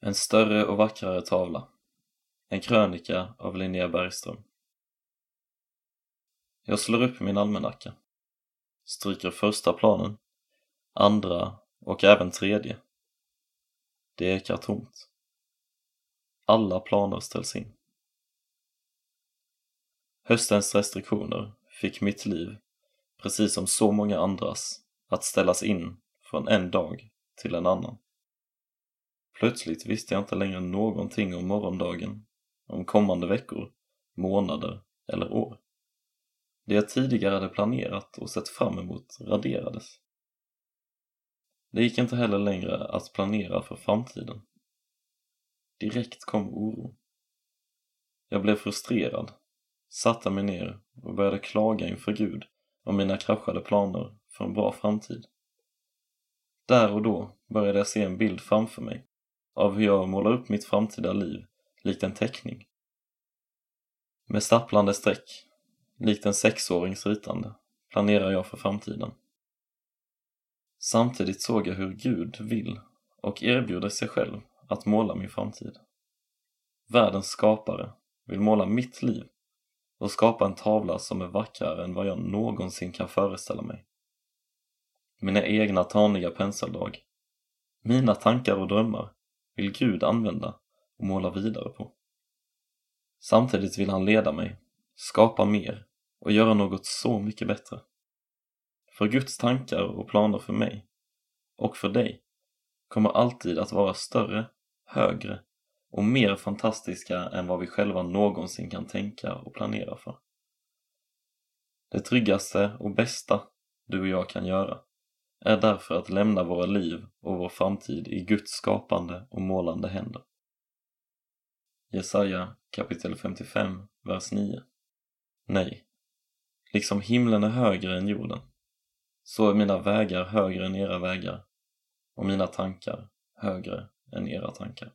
En större och vackrare tavla. En krönika av Linnea Bergström. Jag slår upp min almanacka. Stryker första planen, andra och även tredje. Det ekar tomt. Alla planer ställs in. Höstens restriktioner fick mitt liv, precis som så många andras, att ställas in från en dag till en annan. Plötsligt visste jag inte längre någonting om morgondagen, om kommande veckor, månader eller år. Det jag tidigare hade planerat och sett fram emot raderades. Det gick inte heller längre att planera för framtiden. Direkt kom oron. Jag blev frustrerad, satte mig ner och började klaga inför Gud om mina kraschade planer för en bra framtid. Där och då började jag se en bild framför mig av hur jag målar upp mitt framtida liv likt en teckning. Med stapplande streck, likt en sexårings ritande, planerar jag för framtiden. Samtidigt såg jag hur Gud vill och erbjuder sig själv att måla min framtid. Världens skapare vill måla mitt liv och skapa en tavla som är vackrare än vad jag någonsin kan föreställa mig. Mina egna taniga penseldrag, mina tankar och drömmar vill Gud använda och måla vidare på. Samtidigt vill han leda mig, skapa mer och göra något så mycket bättre. För Guds tankar och planer för mig, och för dig, kommer alltid att vara större, högre och mer fantastiska än vad vi själva någonsin kan tänka och planera för. Det tryggaste och bästa du och jag kan göra är därför att lämna våra liv och vår framtid i Guds skapande och målande händer. Jesaja kapitel 55, vers 9 Nej, liksom himlen är högre än jorden, så är mina vägar högre än era vägar och mina tankar högre än era tankar.